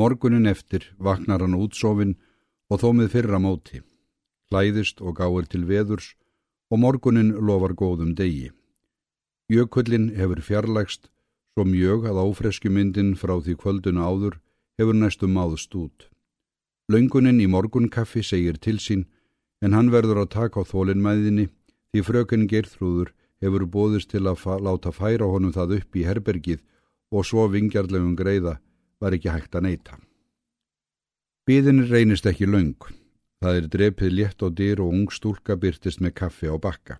Morgunin eftir vaknar hann útsofin og þó með fyrra móti. Klæðist og gáir til veðurs og morgunin lofar góðum degi. Jökullin hefur fjarlægst svo mjög að áfreskjumyndin frá því kvölduna áður hefur næstum máðst út. Laungunin í morgunkaffi segir til sín en hann verður að taka á þólinnmæðinni því fröken Geirþrúður hefur bóðist til að láta færa honum það upp í herbergið og svo vingjarlegum greiða var ekki hægt að neyta. Bíðin reynist ekki laung. Það er drepið létt á dyr og ung stúlka byrtist með kaffi á bakka.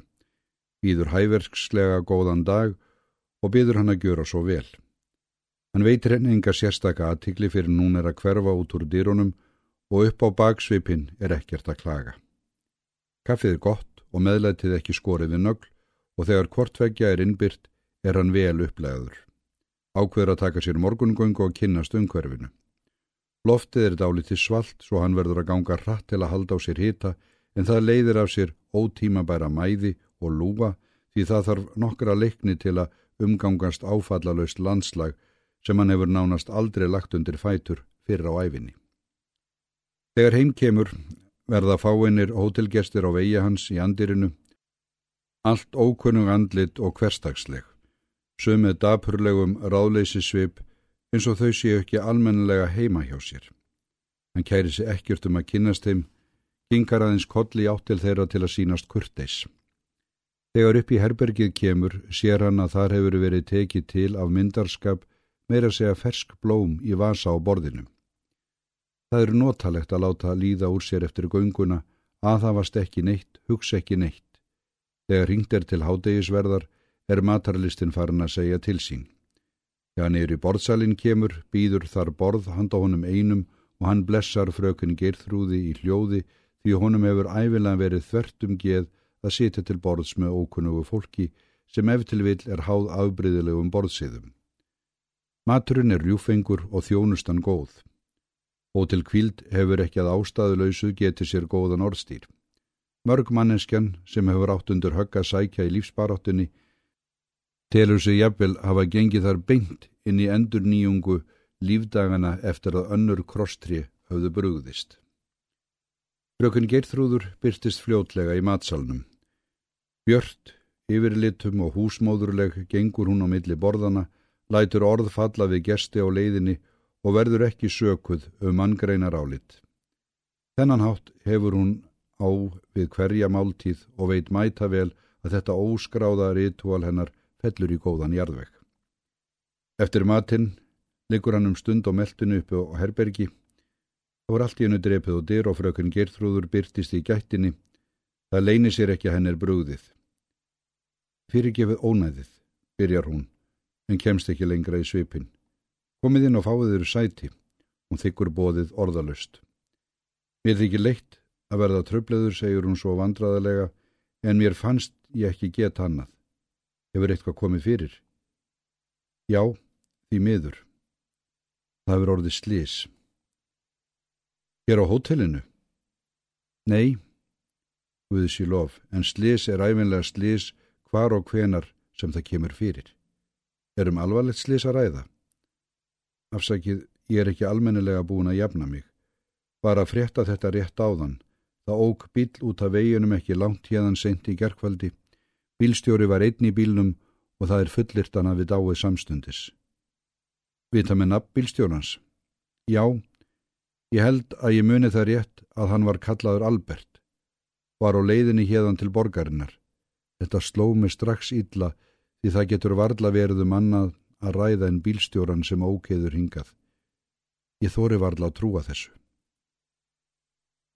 Býður hæverskslega góðan dag og býður hann að gjöra svo vel. Hann veitir henni enga sérstaka aðtikli fyrir nún er að hverfa út úr dyrunum og upp á baksvipin er ekkert að klaga. Kaffið er gott og meðlætið ekki skorið við nögl og þegar kortveggja er innbyrt er hann vel upplegaður. Ákveður að taka sér morgungöngu og kynnast umhverfinu. Loftið er dálítið svalt svo hann verður að ganga hratt til að halda á sér hita en það leiðir af sér ótímabæra mæði og lúa því það þarf nokkra leikni til að umgangast áfallalöst landslag sem hann hefur nánast aldrei lagt undir fætur fyrir á æfinni. Þegar heim kemur verða fáinir hótelgestir á vegi hans í andirinu, allt ókunnug andlit og hverstagsleg, sömið dapurlegum ráðleysisvip eins og þau séu ekki almennelega heima hjá sér. Hann kæri sig ekkert um að kynast þeim, gingar aðeins kolli átt til þeirra til að sínast kurteis. Þegar upp í herbergið kemur, sér hann að þar hefur verið tekið til af myndarskap meira segja fersk blóm í vasa á borðinu. Það er notalegt að láta líða úr sér eftir gönguna að það varst ekki neitt, hugsa ekki neitt. Þegar ringt er til hádegisverðar er matarlistin farin að segja til sín. Þegar neyri borðsalinn kemur, býður þar borð handa honum einum og hann blessar frökun gerþrúði í hljóði því honum hefur æfilega verið þvertum geð að sitja til borðs með ókunnugu fólki sem eftir vil er háð afbríðilegum borðsiðum. Maturinn er rjúfengur og þjónustan góð og til kvíld hefur ekki að ástæðuleysu getið sér góðan orðstýr. Mörg manneskjan sem hefur átt undir högga sækja í lífsbaráttunni telur sig jafnvel hafa gengið þar beint inn í endur nýjungu lífdagana eftir að önnur krosstri höfðu brugðist. Frökun Geirþrúður byrtist fljótlega í matsalnum. Björt, yfirlitum og húsmóðurleg gengur hún á milli borðana, lætur orð falla við gesti á leiðinni og verður ekki sökuð um manngreinar álit. Þennan hátt hefur hún á við hverja máltíð og veit mæta vel að þetta óskráða ritual hennar fellur í góðan jarðvegg. Eftir matinn liggur hann um stund á meldinu uppi á herbergi. Það voru allt í hennu drepið og dyr og frökun Gerþrúður byrtist í gættinni. Það leini sér ekki að henn er brúðið. Fyrirgefið ónæðið, byrjar hún, en kemst ekki lengra í svipin. Komið inn og fáið þeirru sæti, hún þykkur bóðið orðalust. Mér þykir leitt að verða tröfleður, segir hún svo vandraðalega, en mér fannst ég ekki geta annað. Hefur eitthvað komið fyrir? Já, því miður. Það hefur orðið slís. Hér á hótelinu? Nei, Guðið sér lof, en slís er æfinlega slís hvar og hvenar sem það kemur fyrir. Erum alvarlegt slís að ræða? Afsakið, ég er ekki almennilega búin að jafna mig. Var að frétta þetta rétt áðan. Það óg bíl út af veginum ekki langt hérðan sent í gerkvaldi. Bílstjóri var einn í bílnum og það er fullirtana við dáið samstundis. Vita með nafn bílstjórans? Já, ég held að ég muni það rétt að hann var kallaður Albert. Var á leiðinni hérðan til borgarinnar. Þetta sló mig strax illa því það getur varla verið um annað að ræða en bílstjóran sem ókeður hingað. Ég þóri varla að trúa þessu.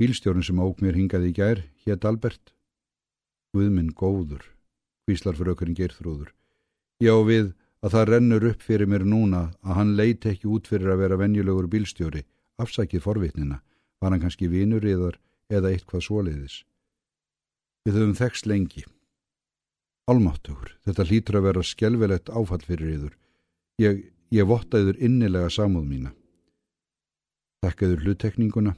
Bílstjóran sem ók mér hingað í gær, hétt Albert. Guðminn góður, hvíslar fyrir okkurinn gerþrúður. Já við að það rennur upp fyrir mér núna að hann leiti ekki út fyrir að vera venjulegur bílstjóri, afsakið forvitnina, var hann kannski vinur eðar eða eitthvað svoleiðis. Við höfum þekst lengi. Almáttugur, þetta hlýtur að vera skjelvelegt áfall fyrir yður. Ég, ég vottaður innilega samúð mína. Takkaður hluttekninguna,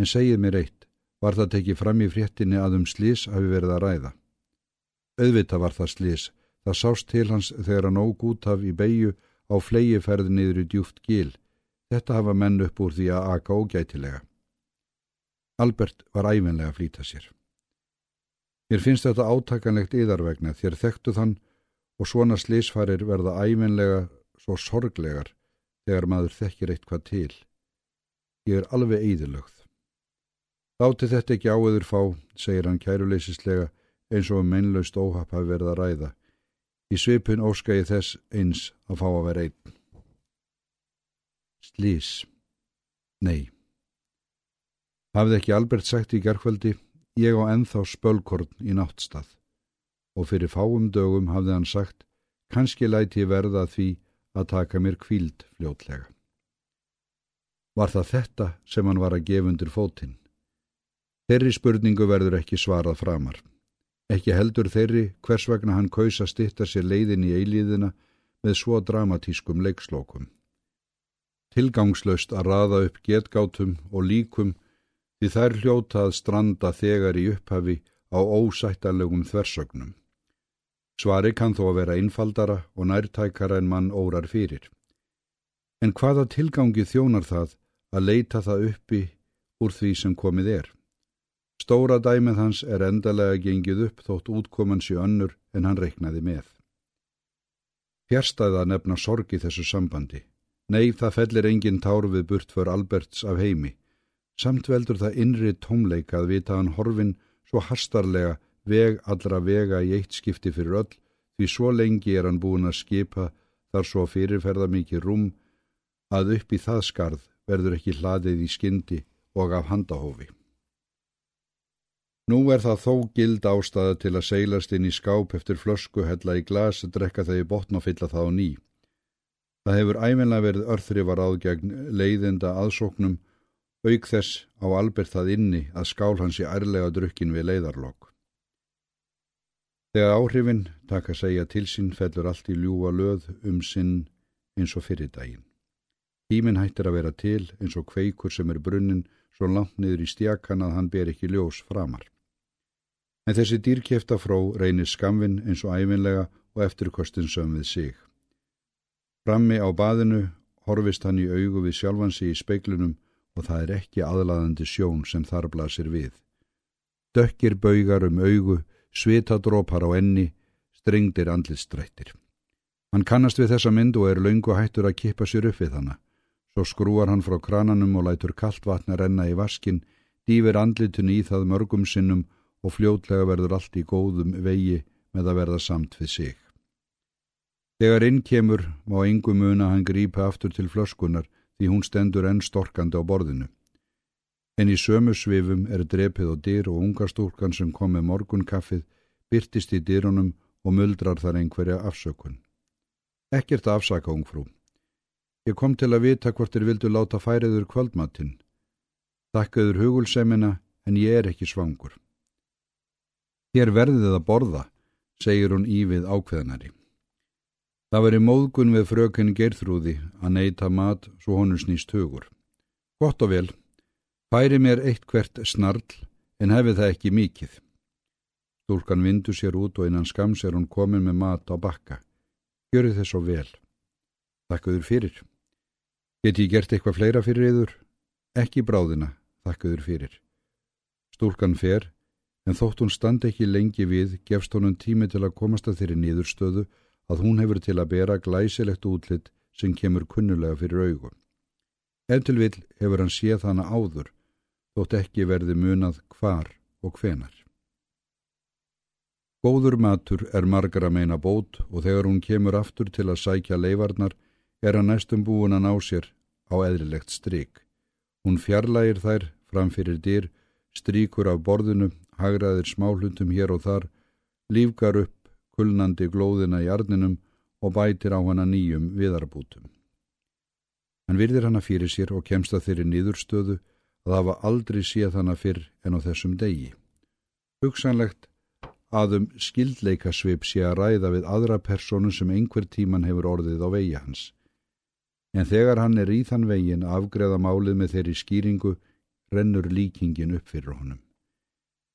en segið mér eitt, var það tekið fram í fréttinni að um slís hafi verið að ræða. Auðvita var það slís, það sást til hans þegar hann óg út af í beigju á flegiferði niður í djúft gil, Þetta hafa menn upp úr því að aka ógætilega. Albert var æfinlega að flýta sér. Mér finnst þetta átakanlegt yðarvegna þér þekktu þann og svona slísfarir verða æfinlega svo sorglegar þegar maður þekkir eitthvað til. Ég er alveg eðilögð. Láti þetta ekki áöður fá, segir hann kæruleysislega eins og um meinlaust óhap hafi verið að ræða. Í svipun óska ég þess eins að fá að vera einn. Slís. Nei. Hafði ekki Albert sagt í gerðkvöldi Ég á enþá spölkorn í náttstað og fyrir fáum dögum hafði hann sagt kannski læti verða því að taka mér kvíld fljótlega. Var það þetta sem hann var að gefundur fótinn? Þeirri spurningu verður ekki svarað framar. Ekki heldur þeirri hvers vegna hann kausa stittar sér leiðin í eilíðina með svo dramatískum leikslókum. Tilgangslöst að raða upp getgátum og líkum því þær hljóta að stranda þegar í upphafi á ósættanlegum þversögnum. Svari kann þó að vera einfaldara og nærtækara en mann órar fyrir. En hvaða tilgangi þjónar það að leita það uppi úr því sem komið er? Stóra dæmið hans er endalega gengið upp þótt útkoman sé önnur en hann reiknaði með. Fjärstaða nefna sorgi þessu sambandi. Nei, það fellir engin tár við burt för Alberts af heimi. Samt veldur það innri tómleika að vita hann horfin svo hastarlega veg allra vega í eitt skipti fyrir öll því svo lengi er hann búin að skipa þar svo fyrirferða mikið rúm að upp í það skarð verður ekki hlaðið í skyndi og af handahófi. Nú er það þó gild ástæða til að seilast inn í skáp eftir flösku, hella í glas, drekka þau í botn og fylla það á ný. Það hefur æminlega verið örþrifar áðgegn leiðinda aðsóknum Auk þess á Albert það inni að skál hans í ærlega drukkin við leiðarlokk. Þegar áhrifin taka segja til sín fellur allt í ljúa löð um sinn eins og fyrir daginn. Tíminn hættir að vera til eins og kveikur sem er brunnin svo langt niður í stjakan að hann ber ekki ljós framar. En þessi dýrkjefta fró reynir skamvin eins og æfinlega og eftirkostin söm við sig. Frammi á baðinu horfist hann í augu við sjálfansi í speiklunum og það er ekki aðlaðandi sjón sem þar blasir við. Dökkir baugar um augu, svitadrópar á enni, strengdir andlistrættir. Hann kannast við þessa mynd og er laungu hættur að kippa sér upp við hana. Svo skrúar hann frá krananum og lætur kallt vatna renna í vaskin, dýfir andlitun í það mörgum sinnum og fljótlega verður allt í góðum vegi með að verða samt við sig. Þegar inn kemur má engum muna hann grípa aftur til flöskunar því hún stendur enn storkandi á borðinu. En í sömu svifum er drepið á dyr og ungarstúrkan sem kom með morgunkaffið byrtist í dyrunum og muldrar þar einhverja afsökun. Ekkert afsaka ungfrú. Ég kom til að vita hvort þér vildu láta færiður kvöldmatinn. Takkaður hugulsemina en ég er ekki svangur. Þér verðið að borða, segir hún ívið ákveðnari. Það veri móðgun við frökun gerðrúði að neyta mat svo honum snýst hugur. Gott og vel, færi mér eitt hvert snarl en hefði það ekki mikið. Stúlkan vindu sér út og innan skams er hún komin með mat á bakka. Gjöru þess svo vel. Þakkuður fyrir. Geti ég gert eitthvað fleira fyrir yður? Ekki bráðina, þakkuður fyrir. Stúlkan fer, en þótt hún standi ekki lengi við, gefst honum tími til að komast að þeirri nýðurstöðu að hún hefur til að bera glæsilegt útlitt sem kemur kunnulega fyrir augum. Eftir vil hefur hann séð hana áður, þótt ekki verði munað hvar og hvenar. Góður matur er margar að meina bót og þegar hún kemur aftur til að sækja leifarnar er hann næstum búin að ná sér á eðlilegt stryk. Hún fjarlægir þær framfyrir dyr, stríkur af borðinu, hagraðir smáhlutum hér og þar, lífgar upp kulnandi glóðina í arninum og bætir á hana nýjum viðarbútum. Hann virðir hana fyrir sér og kemst að þeirri nýðurstöðu að hafa aldrei séð hana fyrr en á þessum degi. Hugsanlegt að um skildleikasvip sé að ræða við aðra personu sem einhver tíman hefur orðið á vegi hans. En þegar hann er í þann vegin afgreða málið með þeirri skýringu rennur líkingin upp fyrir honum.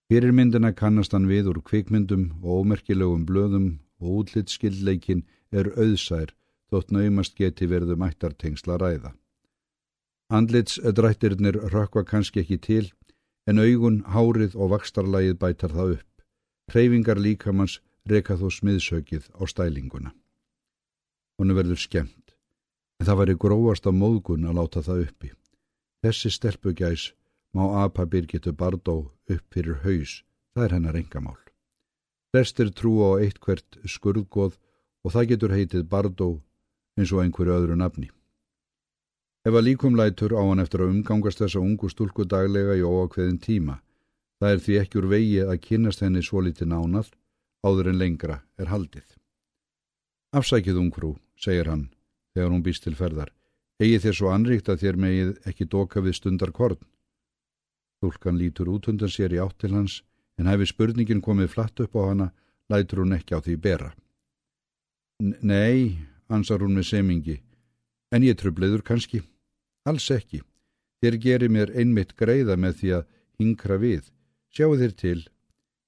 Fyrirmyndina kannast hann við úr kvikmyndum og ómerkilegum blöðum og útlitskildleikin er auðsær þótt naumast geti verðu mættartengsla ræða. Andlitsdrættirnir rökva kannski ekki til, en augun, hárið og vakstarlægið bætar það upp. Hreyfingar líkamanns reka þó smiðsökið á stælinguna. Honu verður skemmt, en það væri gróast á móðgun að láta það uppi. Þessi stelpugæs má apa Birgitu Bardó upp fyrir haus, það er hennar engamál. Flestir trú á eitt hvert skurðgóð og það getur heitið Bardó eins og einhverju öðru nafni. Ef að líkum lætur á hann eftir að umgangast þessa ungu stúlku daglega í óakveðin tíma, það er því ekki úr vegi að kynast henni svo litið nánað, áður en lengra er haldið. Afsækið ungrú, segir hann, þegar hún býst til ferðar, eigi þér svo anríkt að þér megið ekki doka við stundar korn. Stúlkan lítur út undan sér í átt til hans, en hefði spurningin komið flatt upp á hana, lætur hún ekki á því bera. Nei, ansar hún með semingi, en ég trubleður kannski. Alls ekki. Þér gerir mér einmitt greiða með því að hinkra við. Sjáu þér til.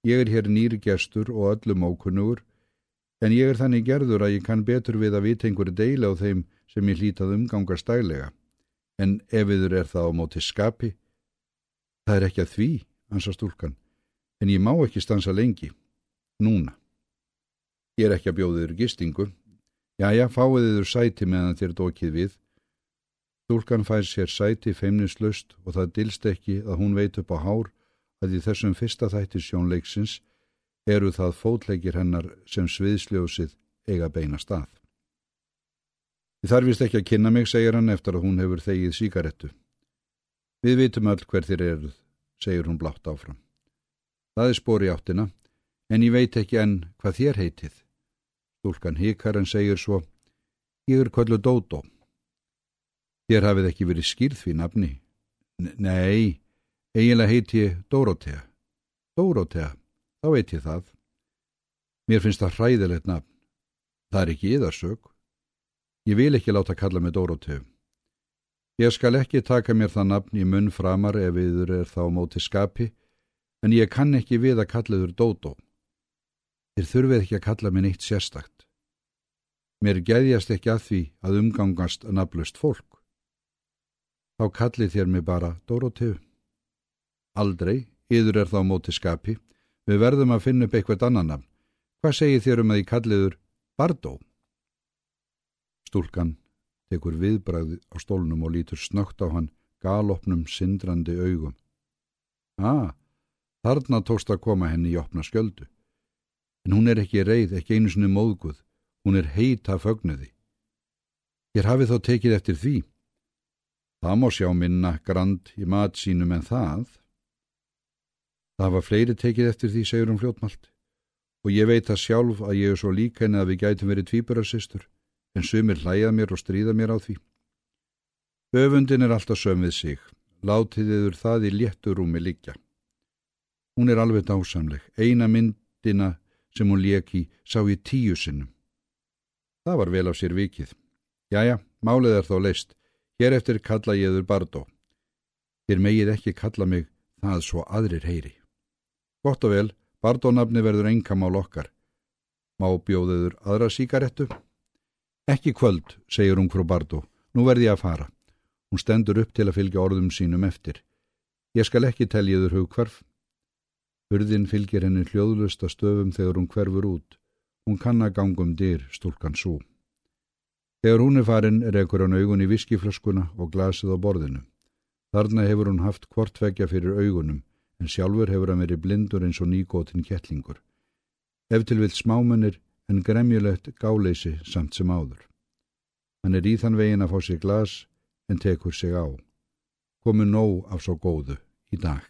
Ég er hér nýri gestur og öllum ókunnugur, en ég er þannig gerður að ég kann betur við að einhverju deila á þeim sem ég hlítað umganga stælega. En ef yður er það á móti skapi, það er ekki að því, ansa stúlkan, en ég má ekki stansa lengi. Núna. Ég er ekki að bjóða yður gistingu. Jæja, fáið yður sæti meðan þér dókið við, Stúlkan fær sér sæti feimnislust og það dilst ekki að hún veit upp á hár að í þessum fyrsta þætti sjónleiksins eru það fótleikir hennar sem sviðsljósið eiga beina stað. Þið þarfist ekki að kynna mig, segir hann eftir að hún hefur þegið síkarettu. Við vitum öll hver þér eruð, segir hún blátt áfram. Það er spóri áttina, en ég veit ekki enn hvað þér heitið. Stúlkan híkar en segir svo, ég er kvöldu Dótó. Þér hafið ekki verið skýrð því nafni. Nei, eiginlega heiti ég Dórótea. Dórótea, þá veit ég það. Mér finnst það hræðilegt nafn. Það er ekki yðarsök. Ég vil ekki láta kalla mig Dóróteu. Ég skal ekki taka mér það nafn í munn framar ef yður er þá móti skapi, en ég kann ekki við að kalla yður Dótó. Þér þurfið ekki að kalla mig neitt sérstakt. Mér geðjast ekki að því að umgangast naflust fólk þá kallið þér mig bara Dóróteu. Aldrei, yður er þá móti skapi, við verðum að finna upp eitthvað annan nafn. Hvað segir þér um að ég kalliður Bardó? Stúlkan tekur viðbræði á stólnum og lítur snögt á hann galopnum sindrandi augum. Ah, þarna tóst að koma henni í opna skjöldu. En hún er ekki reið, ekki einu sinni móðguð, hún er heita fögnuði. Ég hafi þó tekið eftir því. Það má sjá minna grand í mat sínum en það. Það var fleiri tekið eftir því, segur hún fljótmalt. Og ég veit það sjálf að ég er svo líka henni að við gætum verið tvíbararsistur, en sumir hlæða mér og stríða mér á því. Öfundin er alltaf söm við sig, látið yfir það í létturúmi líkja. Hún er alveg dásamleg, eina myndina sem hún leki sá ég tíu sinnum. Það var vel á sér vikið. Jæja, málið er þó leist. Hér eftir kalla ég þur Bardó. Þér megið ekki kalla mig það svo aðrir heyri. Gott og vel, Bardónafni verður engamál okkar. Má bjóðuður aðra síkarettu? Ekki kvöld, segir hún frá Bardó. Nú verði ég að fara. Hún stendur upp til að fylgja orðum sínum eftir. Ég skal ekki teljiður hugkvarf. Hurðin fylgir henni hljóðlust að stöfum þegar hún hverfur út. Hún kann að gangum dyr, stúlkan svo. Þegar hún er farin rekur hann augun í viskiflöskuna og glasið á borðinu. Þarna hefur hún haft kvortveggja fyrir augunum en sjálfur hefur hann verið blindur eins og nýgótinn kettlingur. Ef til vil smámunir en gremjulegt gáleysi samt sem áður. Hann er í þann vegin að fá sig glas en tekur sig á. Komu nóg af svo góðu í dag.